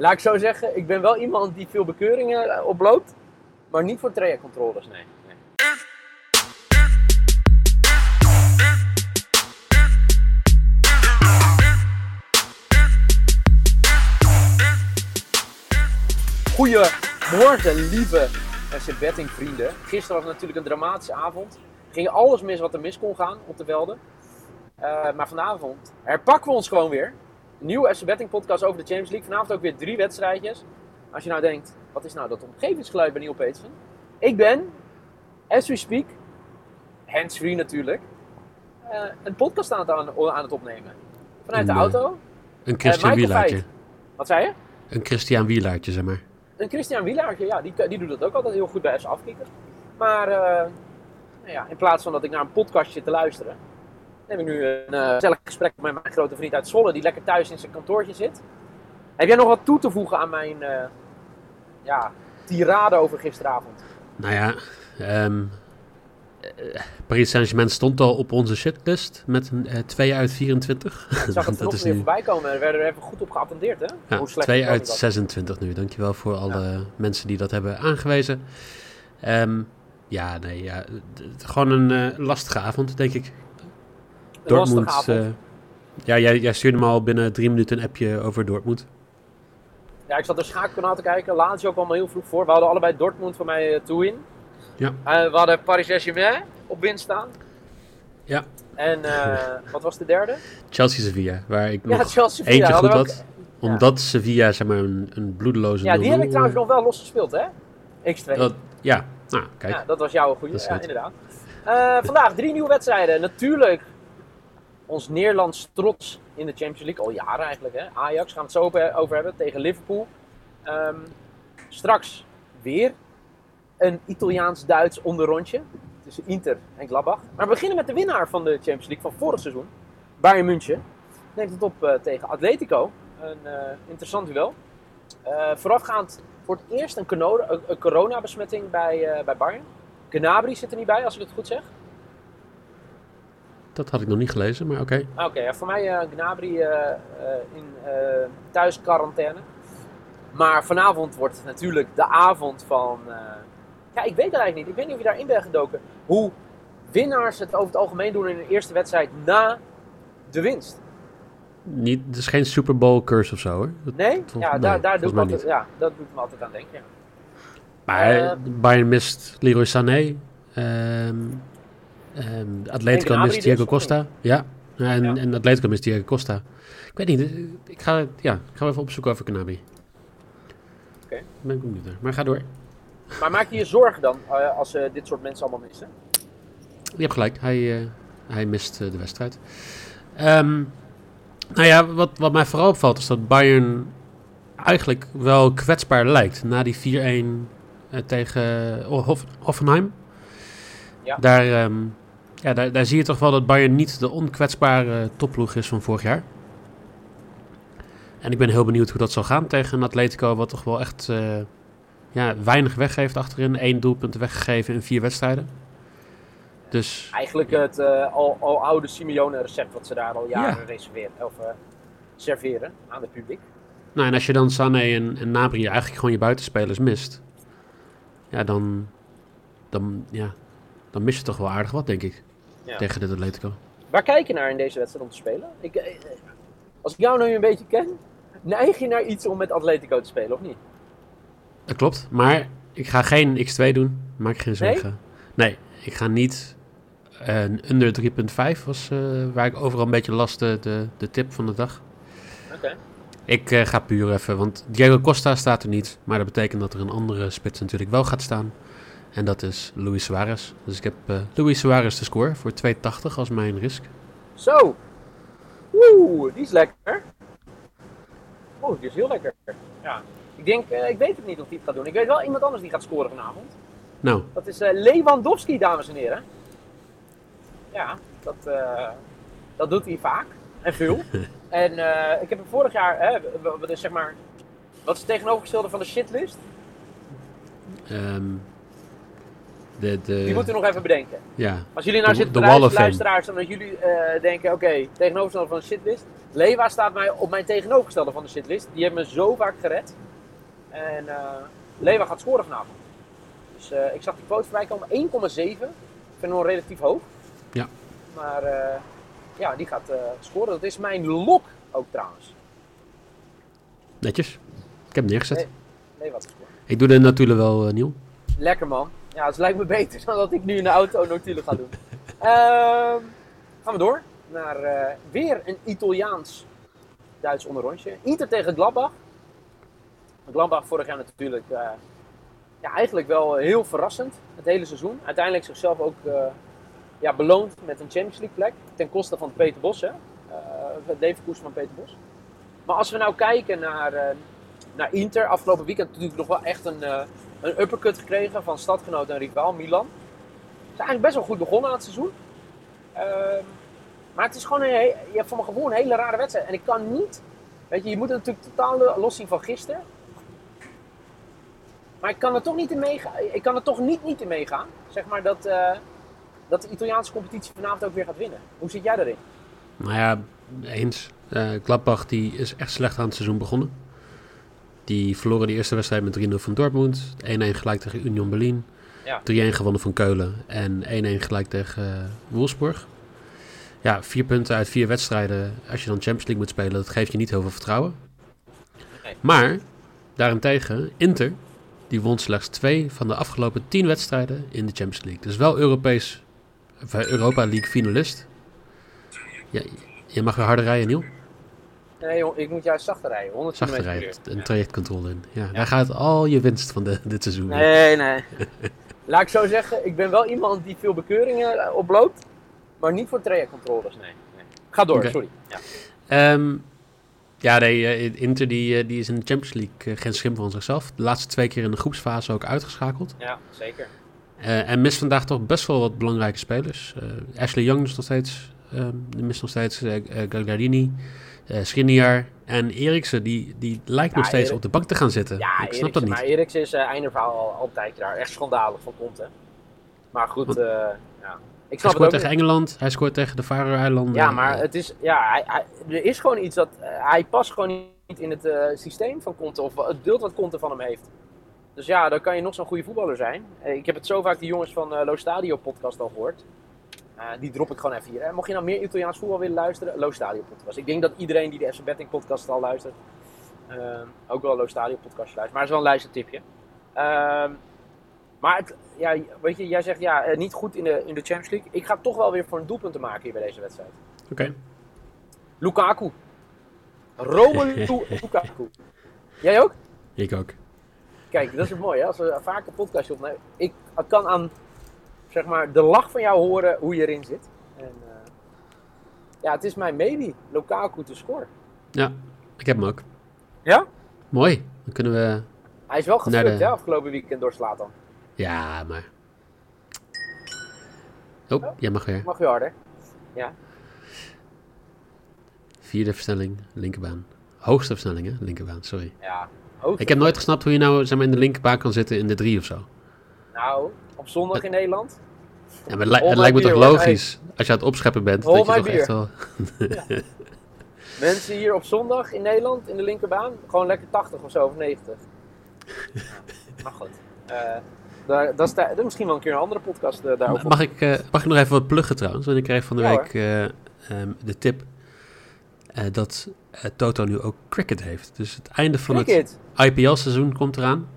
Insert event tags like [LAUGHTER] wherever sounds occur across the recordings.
Laat ik zo zeggen, ik ben wel iemand die veel bekeuringen eh, oploopt, maar niet voor trajectcontroles, nee. nee. Goedemorgen, lieve FC Betting vrienden. Gisteren was natuurlijk een dramatische avond. Ging alles mis wat er mis kon gaan op de velden. Uh, maar vanavond herpakken we ons gewoon weer. Nieuwe FC Betting podcast over de Champions League. Vanavond ook weer drie wedstrijdjes. Als je nou denkt, wat is nou dat omgevingsgeluid bij Neil Petersen? Ik ben, as we speak, hands-free natuurlijk, uh, een podcast aan, aan, het opnemen. Vanuit de auto. Een Christian uh, Wielaartje. Wat zei je? Een Christian Wielaartje, zeg maar. Een Christian Wielaartje, ja, die, die doet dat ook altijd heel goed bij FC Afkikker. Maar uh, nou ja, in plaats van dat ik naar een podcast zit te luisteren, neem ik nu een uh, gezellig gesprek met mijn grote vriend uit Zwolle, die lekker thuis in zijn kantoortje zit. Heb jij nog wat toe te voegen aan mijn uh, ja, tirade over gisteravond? Nou ja, um, Paris Saint-Germain stond al op onze shitlist met een uh, 2 uit 24. Ik zag [LAUGHS] het dat is weer nu... voorbij komen. Er werden er even goed op geattendeerd, hè? Ja, Hoe 2 uit 26 nu. Dankjewel voor alle ja. mensen die dat hebben aangewezen. Um, ja, nee, ja, gewoon een lastige avond, denk ik. Dortmund. Uh, ja, jij, jij stuurde me al binnen drie minuten een appje over Dortmund. Ja, ik zat een schaakkanaal te kijken. Lazio kwam al heel vroeg voor. We hadden allebei Dortmund voor mij uh, toe in. Ja. Uh, we hadden Paris Saint-Germain op winst staan. Ja. En [LAUGHS] wat was de derde? Chelsea-Sevilla, waar ik nog ja, eentje goed had. Ook, omdat ja. Sevilla zeg maar een, een bloedeloze Ja, die heb ik trouwens nog wel los gespeeld, hè? X2. Dat, ja, nou, kijk. Ja, dat was jouw goede. Ja, inderdaad. Uh, vandaag drie nieuwe wedstrijden. Natuurlijk ons Nederlands trots in de Champions League. Al jaren eigenlijk. Hè? Ajax gaan we het zo over hebben tegen Liverpool. Um, straks weer een Italiaans-Duits onderrondje tussen Inter en Gladbach. Maar we beginnen met de winnaar van de Champions League van vorig seizoen. Bayern München. Neemt het op uh, tegen Atletico. Een uh, interessant duel. Uh, voorafgaand voor het eerst een, corona, een coronabesmetting bij, bij Bayern. Gnabry zit er niet bij, als ik het goed zeg. Dat had ik nog niet gelezen, maar oké. Okay. Oké, okay, voor mij uh, Gnabry uh, uh, in thuis quarantaine. Maar vanavond wordt het natuurlijk de avond van... ja, ik weet het eigenlijk niet. Ik weet niet of je daarin bent gedoken. Hoe winnaars het over het algemeen doen in de eerste wedstrijd na de winst. Niet, het is geen Super Bowl curse of zo hoor. Dat, nee? Ja, nee, daar, daar doe ik altijd, ja, dat doet me altijd aan denken. Ja. Maar Bayern mist Leroy Sané. Um, Um, Atletico mist Diego Costa. Ja. En, ja. en Atletico mist Diego Costa. Ik weet niet, ik ga, ja, ik ga even opzoeken over Knabi. Oké. Okay. Ben ik benieuwd Maar ga door. Maar maak je je zorgen dan uh, als uh, dit soort mensen allemaal missen? Je hebt gelijk, hij, uh, hij mist de wedstrijd. Um, nou ja, wat, wat mij vooral opvalt is dat Bayern eigenlijk wel kwetsbaar lijkt. Na die 4-1 tegen Hoff Hoffenheim. Ja. Daar, um, ja, daar, daar zie je toch wel dat Bayern niet de onkwetsbare topploeg is van vorig jaar. En ik ben heel benieuwd hoe dat zal gaan tegen een Atletico, wat toch wel echt uh, ja, weinig weggeeft achterin. Eén doelpunt weggegeven in vier wedstrijden. Dus, Eigenlijk ja. het uh, al, al oude Simeone-recept wat ze daar al jaren ja. reserveren, of uh, serveren aan het publiek. Nou, en als je dan Sané en, en Nabri eigenlijk gewoon je buitenspelers mist, ja, dan, dan, ja, dan mis je toch wel aardig wat, denk ik. Ja. Tegen dit Atletico. Waar kijk je naar in deze wedstrijd om te spelen? Ik, eh, als ik jou nu een beetje ken, neig je naar iets om met Atletico te spelen, of niet? Dat klopt, maar ik ga geen X2 doen. Maak geen zorgen. Nee? nee, ik ga niet uh, under 3.5 was uh, waar ik overal een beetje last de, de, de tip van de dag. Oké. Okay. Ik uh, ga puur even, want Diego Costa staat er niet. Maar dat betekent dat er een andere spits natuurlijk wel gaat staan. En dat is Luis Suarez. Dus ik heb uh, Luis Suarez de score voor 2,80 als mijn risk. Zo. Oeh, die is lekker. Oh, die is heel lekker. Ja. Ik denk, eh, ik weet het niet of hij het gaat doen. Ik weet wel iemand anders die gaat scoren vanavond. Nou, Dat is eh, Lewandowski, dames en heren. Ja, dat, eh, dat doet hij vaak. En veel. [LAUGHS] en eh, ik heb hem vorig jaar, wat is zeg maar, wat is het tegenovergestelde van de shitlist? ehm, de, de, Die moeten we nog even bedenken. ja, Als jullie nou De- zitten te luisteraars, dan dat jullie eh, denken, oké, tegenovergestelde van de shitlist. Lewa staat mij op mijn tegenovergestelde van de shitlist. Die heeft me zo vaak gered. En eh Lewa gaat scoren vanavond. Dus eh, ik zag die quote voorbij komen, 1,7. Ik vind hem nog relatief hoog. Ja. Maar ja, die gaat scoren. Dat is mijn lok ook trouwens. netjes. Ik heb hem neergezet. Nee. Lewa gaat scoren. Ik doe de natuurlijk wel, Niel. Lekker man. Ja, het lijkt me beter [LAUGHS] dan dat ik nu in de auto natuurlijk ga doen. Ehm, gaan we door naar eh, weer een Italiaans-Duits onderrondje. Inter tegen Gladbach. Gladbach vorig jaar natuurlijk eh, ja, eigenlijk wel heel verrassend het hele seizoen. Uiteindelijk zichzelf ook eh, ja, beloond met een Champions League plek. Ten koste van Peter Bos, hè. Leverkusen van Peter Bos. Maar als we nou kijken naar, naar Inter, afgelopen weekend natuurlijk nog wel echt een, een uppercut gekregen van stadgenoot en rivaal Milan. Ze zijn eigenlijk best wel goed begonnen aan het seizoen. Ehm, maar het is gewoon een, je hebt voor mijn gevoel een hele rare wedstrijd. En ik kan niet, weet je, je moet het natuurlijk totaal los zien van gisteren. Maar ik kan er toch niet in meegaan. Ik kan er toch niet, niet in meegaan. Zeg maar dat, eh, dat de Italiaanse competitie vanavond ook weer gaat winnen. Hoe zit jij daarin? Nou ja, eens. Eh Gladbach die is echt slecht aan het seizoen begonnen. Die verloren de eerste wedstrijd met 3-0 van Dortmund. 1-1 gelijk tegen Union Berlin. Ja. 3-1 gewonnen van Keulen. En 1-1 gelijk tegen eh, Wolfsburg. Ja, vier punten uit vier wedstrijden. Als je dan Champions League moet spelen, dat geeft je niet heel veel vertrouwen. Nee. Maar, daarentegen, Inter, die won slechts twee van de afgelopen tien wedstrijden in de Champions League. Dus wel Europees, of, eh, Europa League finalist. Ja, je mag weer harder rijden, Niel. Nee, joh, ik moet juist zachter rijden. 100 Zachter rijden, een Ja. trajectcontrole in. Ja, daar gaat al je winst van de, [LAUGHS] dit seizoen. Nee, nee. [LAUGHS] Laat ik zo zeggen, ik ben wel iemand die veel bekeuringen eh, oploopt, maar niet voor trajectcontroles, nee. nee. Ga door, sorry. Ja. Ehm, ja, nee, eh, Inter die, eh, die is in de Champions League geen schim van zichzelf. De laatste twee keer in de groepsfase ook uitgeschakeld. ja, zeker. En mist vandaag toch best wel wat belangrijke spelers. Ashley Young is nog steeds, die mist nog steeds uh, Skriniar en Eriksen. Die, die lijkt Ja, nog steeds Erik- op de bank te gaan zitten. Ja, Ik snap dat niet. maar Eriksen is uh, einde verhaal al, al een tijdje daar. Echt schandalig van hè. Maar goed, Want- eh, ja. Ik Hij snap het scoort tegen niet. Engeland, hij scoort tegen de Faroe-eilanden. Ja, maar het is, ja, hij, hij- er is gewoon iets dat, hij past gewoon niet in het systeem van Conte, of het beeld wat Conte van hem heeft. Dus ja, dan kan je nog zo'n goede voetballer zijn. Ik heb het zo vaak die jongens van Lo Stadio podcast al gehoord. Eh, die drop ik gewoon even hier. Mocht je nou meer Italiaans voetbal willen luisteren, Lo Stadio podcast. Ik denk dat iedereen die de FC Betting podcast al luistert, eh, ook wel Lo Stadio podcast luistert. Maar het is wel een luistertipje. Ehm, maar het, ja, weet je, jij zegt ja, eh, niet goed in de, in de Champions League. Ik ga toch wel weer voor een doelpunt te maken hier bij deze wedstrijd. Oké. Lukaku. Romelu [LAUGHS] Lukaku. Jij ook? Ik ook. Kijk, dat is het mooie. hè. Als we vaak een podcastje opnemen. Ik kan aan zeg maar, de lach van jou horen hoe je erin zit. En, eh, ja, het is mijn maybe. Lukaku te scoren. Ja, ik heb hem ook. Ja? Mooi. Dan kunnen we... Hij is wel geflipt de- hè, afgelopen weekend door Slatan. Ja, maar... Oh, jij mag weer. Mag je harder? Vierde versnelling, linkerbaan. Hoogste versnelling, hè? Linkerbaan, sorry. Ja. Ik heb nooit gesnapt hoe je nou zeg maar, in de linkerbaan kan zitten in de drie of zo. Nou, op zondag in Nederland. Ja, maar het, lijkt me toch logisch, als je aan het opscheppen bent, Hold dat je toch beer. echt wel... [LAUGHS] Mensen hier op zondag in Nederland in de linkerbaan. Gewoon lekker 80 of zo, of 90. [LAUGHS] Ja, maar goed. Eh, daar, dat is, daar- misschien wel een keer een andere podcast eh, daarover. Mag ik, eh, mag ik nog even wat pluggen trouwens? Want ik kreeg van de Ja, week eh, ehm, de tip dat Toto nu ook cricket heeft. Dus het einde van het. IPL-seizoen komt eraan.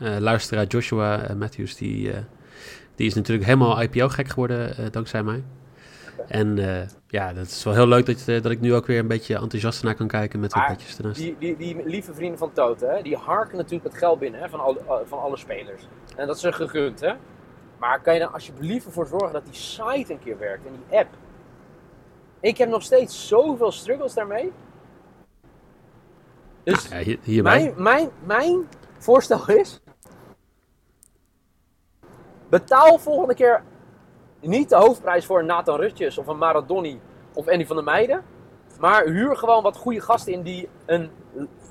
Eh, luisteraar Joshua eh, Matthews, die, eh, die is natuurlijk helemaal IPL-gek geworden dankzij mij. En ja, dat is wel heel leuk dat, dat ik nu ook weer een beetje enthousiast naar kan kijken met wat petjes ernaast. Die, die, die lieve vrienden van Toto, hè, die harken natuurlijk het geld binnen hè, van, alle, eh, van alle spelers. En dat is ze gegund, hè. Maar kan je dan alsjeblieft ervoor zorgen dat die site een keer werkt en die app? Ik heb nog steeds zoveel struggles daarmee. Dus Ja, hier- mijn, mijn, mijn voorstel is... Betaal volgende keer niet de hoofdprijs voor een Nathan Rutjes of een Maradoni of Andy van der Meijden. Maar huur gewoon wat goede gasten in die een,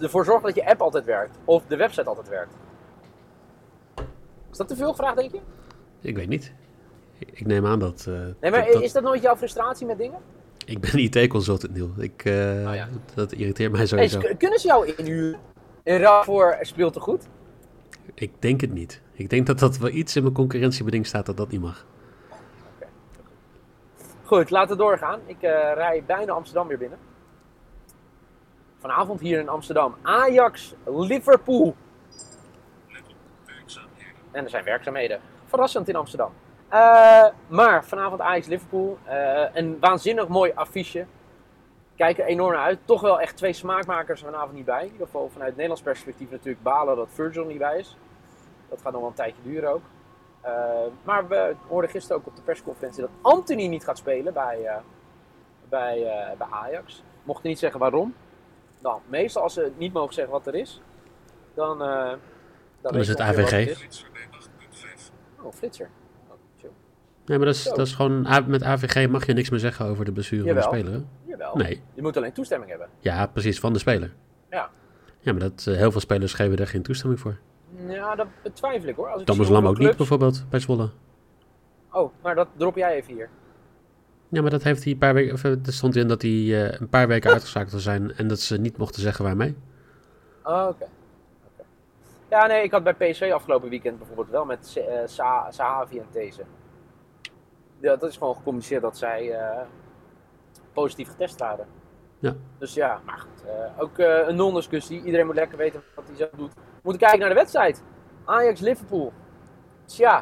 ervoor zorgen dat je app altijd werkt. Of de website altijd werkt. Is dat te veel gevraagd, denk je? Ik weet niet. Ik neem aan dat... eh, Nee, maar dat- is dat nooit jouw frustratie met dingen? Ik ben IT-consultant, Niel. Ik, eh, Oh ja. Dat irriteert mij Hey, sowieso. k- kunnen ze jou inhuren? In ruil voor goed? Ik denk het niet. Ik denk dat dat wel iets in mijn concurrentiebeding staat dat dat niet mag. Goed, laten we doorgaan. Ik eh, rij bijna Amsterdam weer binnen. Vanavond hier in Amsterdam. Ajax, Liverpool. En er zijn werkzaamheden. Verrassend in Amsterdam. Eh, maar vanavond Ajax, Liverpool. eh, een waanzinnig mooi affiche. Kijk er enorm naar uit. Toch wel echt twee smaakmakers er vanavond niet bij. In ieder geval vanuit Nederlands perspectief natuurlijk balen dat Virgil niet bij is. Dat gaat nog wel een tijdje duren ook. Eh, maar we hoorden gisteren ook op de persconferentie dat Anthony niet gaat spelen bij, eh, bij, eh, bij Ajax. Mochten niet zeggen waarom. Dan, meestal als ze niet mogen zeggen wat er is, dan, dan, Dan is het AVG. is. Oh, flitser. Oh, chill. Nee, maar dat is, Zo. dat is gewoon... Met AVG mag je niks meer zeggen over de blessure van de speler. Nee. Je moet alleen toestemming hebben. Ja, precies, van de speler. Ja. Ja, maar dat, eh, heel veel spelers geven daar geen toestemming voor. Ja, dat betwijfel ik hoor. Als Thomas Lam ook niet, bijvoorbeeld, bij Zwolle. Oh, maar dat drop jij even hier. Ja, maar dat heeft hij een paar weken... Of, eh, er stond in dat hij eh, een paar weken uitgeschakeld zou zijn... en dat ze niet mochten zeggen waarmee. Oh, oké. Ja, nee, ik had bij PSV afgelopen weekend bijvoorbeeld wel met Sa- Sahavi en These. Ja, dat is gewoon gecommuniceerd dat zij positief getest waren. Ja. Dus ja, maar goed. eh, ook eh, een non-discussie. Iedereen moet lekker weten wat hij zelf doet. We moeten kijken naar de wedstrijd. Ajax-Liverpool. Tja,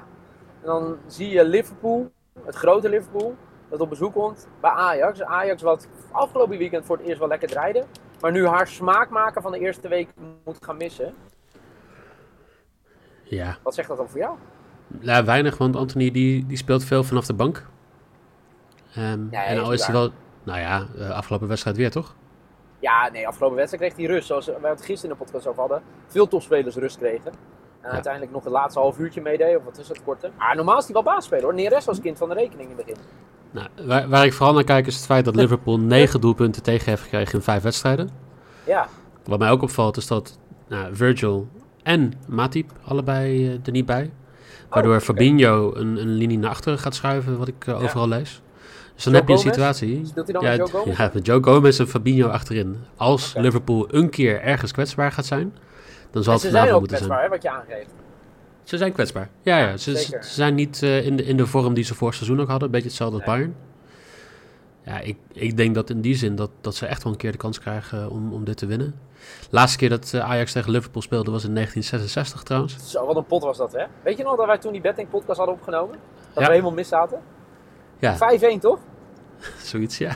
en dan zie je Liverpool, het grote Liverpool, dat op bezoek komt bij Ajax. Ajax wat afgelopen weekend voor het eerst wel lekker draaide. Maar nu haar smaak maken van de eerste week moet gaan missen. Ja, Wat zegt dat dan voor jou? Ja, weinig, want Anthony die, die speelt veel vanaf de bank. Ja, en al is hij wel, nou ja, eh, afgelopen wedstrijd weer toch? Ja, nee, afgelopen wedstrijd kreeg hij rust. Zoals wij het gisteren in de podcast over hadden. Veel topspelers rust kregen. En Ja. uiteindelijk nog het laatste half uurtje meedeed. Of wat is het, korte. Maar normaal is hij wel baasspeler hoor. Neres was kind van de rekening in het begin. Nou, waar, waar ik vooral naar kijk is het feit dat Liverpool negen doelpunten tegen heeft gekregen in vijf wedstrijden. Ja, Wat mij ook opvalt is dat nou, Virgil en Matip allebei eh, er niet bij. Waardoor Oh, oké. Fabinho een, een linie naar achteren gaat schuiven, wat ik eh, Ja. overal lees. Dus dan Joe heb je een Gomez? situatie. Speelt hij dan ja, met Joe Gomez? Ja, met Joe Gomez en Fabinho achterin. Als. Liverpool een keer ergens kwetsbaar gaat zijn, dan zal en het ze zijn vanavond ook moeten zijn. kwetsbaar hè, wat je aangeeft. Ze zijn kwetsbaar. Ja, ja. Ze, ze ze zijn niet eh, in, de, in de vorm die ze vorig seizoen ook hadden. Een beetje hetzelfde als. Bayern. Ja, ik, ik denk dat in die zin dat, dat ze echt wel een keer de kans krijgen om, om dit te winnen. Laatste keer dat eh, Ajax tegen Liverpool speelde was in 1966 trouwens. Zo, wat een pot was dat hè. Weet je nog dat wij toen die betting podcast hadden opgenomen? Dat Ja. we helemaal mis zaten? Ja, 5-1 toch? [LAUGHS] zoiets, ja.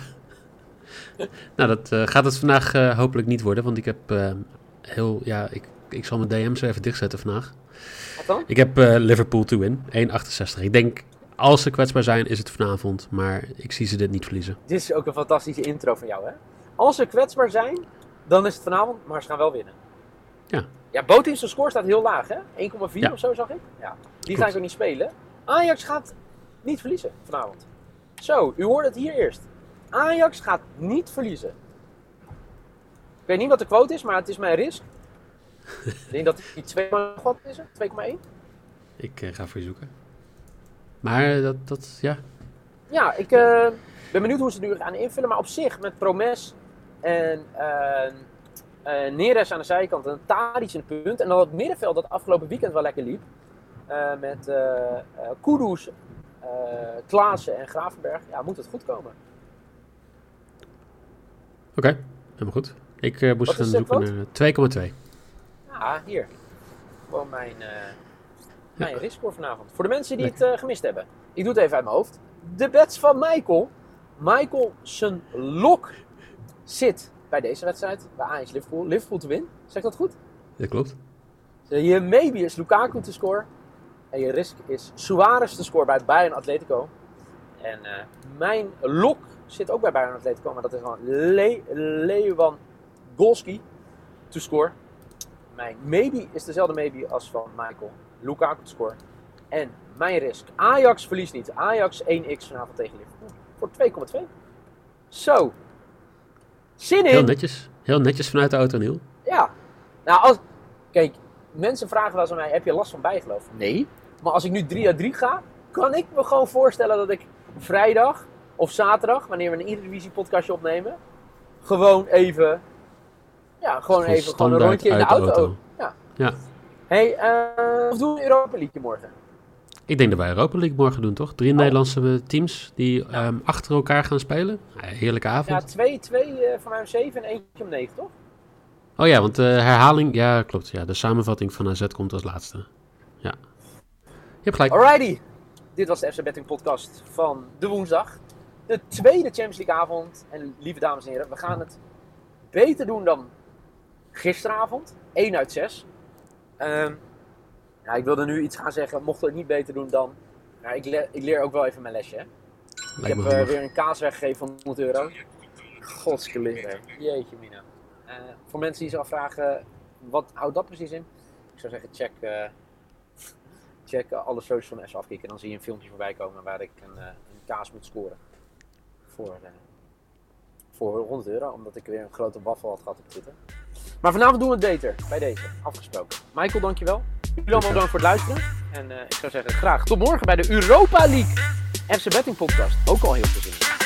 nou, dat eh, gaat het vandaag eh, hopelijk niet worden. Want ik heb eh, heel, ja, ik, ik zal mijn DM zo even dichtzetten vandaag. Wat dan? Ik heb Liverpool to win, 1,68. Ik denk, als ze kwetsbaar zijn, is het vanavond. Maar ik zie ze dit niet verliezen. Dit is ook een fantastische intro van jou hè. Als ze kwetsbaar zijn, dan is het vanavond, maar ze gaan wel winnen. Ja. Ja, Botin zijn score staat heel laag hè. 1,4 Ja. of zo zag ik. Ja. Die ga ik ook niet spelen. Ajax gaat niet verliezen vanavond. Zo, u hoorde het hier eerst. Ajax gaat niet verliezen. Ik weet niet wat de quote is, maar het is mijn risk. ik denk dat die 2, wat is het? 2,1? Ik eh, ga voor je zoeken. Maar eh, dat, dat ja. Ja, ik eh, ben benieuwd hoe ze het nu gaan invullen. Maar op zich, met Promes en eh eh, Neres aan de zijkant en Tadic in het punt. En dan het middenveld dat afgelopen weekend wel lekker liep. met eh, Kudus, eh Klaassen en Gravenberg. Ja, moet het goed komen. Oké, helemaal goed. Ik eh, moest gaan zoeken naar 2,2. Ja, hier. Gewoon mijn, eh mijn riskscore vanavond. Voor de mensen die het gemist hebben. Ik doe het even uit mijn hoofd. De bets van Michael. Michael zijn lok zit bij deze wedstrijd. Bij Ajax Liverpool. Liverpool te win. Zeg dat goed? Dat klopt. Je maybe is Lukaku te score. En je risk is Suarez te score bij Bayern Atletico. En eh, mijn lok zit ook bij Bayern Atletico. Maar dat is gewoon Le Lewandowski. to score. Mijn maybe is dezelfde maybe als van Michael. Lukaku to score. En mijn risk. Ajax verliest niet. Ajax 1x vanavond tegen Liverpool. Voor 2,2. Zo. Zin Heel in. netjes. Heel netjes vanuit de auto, Niel. Ja. Nou, als... Kijk, mensen vragen wel eens aan mij, heb je last van bijgeloof? Nee. Maar als ik nu 3 uit 3 ga, kan ik me gewoon voorstellen dat ik vrijdag of zaterdag, wanneer we een Eredivisie podcastje opnemen, gewoon even, ja, gewoon even gewoon een rondje in de auto. auto. Ja. Ja. Hey, eh of doen we een Europa League morgen? Ik denk dat wij Europa League morgen doen, toch? Drie Oh. Nederlandse teams die ehm, achter elkaar gaan spelen. Ja, heerlijke Ja, avond. 2, 2 eh, voor mij om 7 en eentje om 9, toch? Oh ja, want de herhaling... Ja, klopt. Ja, de samenvatting van AZ komt als laatste. Hebt gelijk. Alrighty. Dit was de FC Betting podcast van de woensdag. De tweede Champions League avond. En lieve dames en heren, we gaan het beter doen dan gisteravond. 1 uit 6. Ehm ja, ik wilde nu iets gaan zeggen, mochten we het niet beter doen dan... Nou, ik, leer, ik leer ook wel even mijn lesje. Hè? Ik heb eh, weer een kaas weggegeven van 100 euro. Godskeleer. Jeetje mina. Eh, voor mensen die zich afvragen, wat houdt dat precies in? Ik zou zeggen, check, eh, check alle socials van S afkicken. En dan zie je een filmpje voorbij komen waar ik een, eh, een kaas moet scoren. Voor, eh, voor 100 euro, omdat ik weer een grote waffel had gehad op Twitter. Maar vanavond doen we het beter, bij deze, afgesproken. Michael, dankjewel. Jullie allemaal bedankt voor het luisteren. En eh, ik zou zeggen, graag tot morgen bij de Europa League FC Betting Podcast. Ook al heel veel zin in.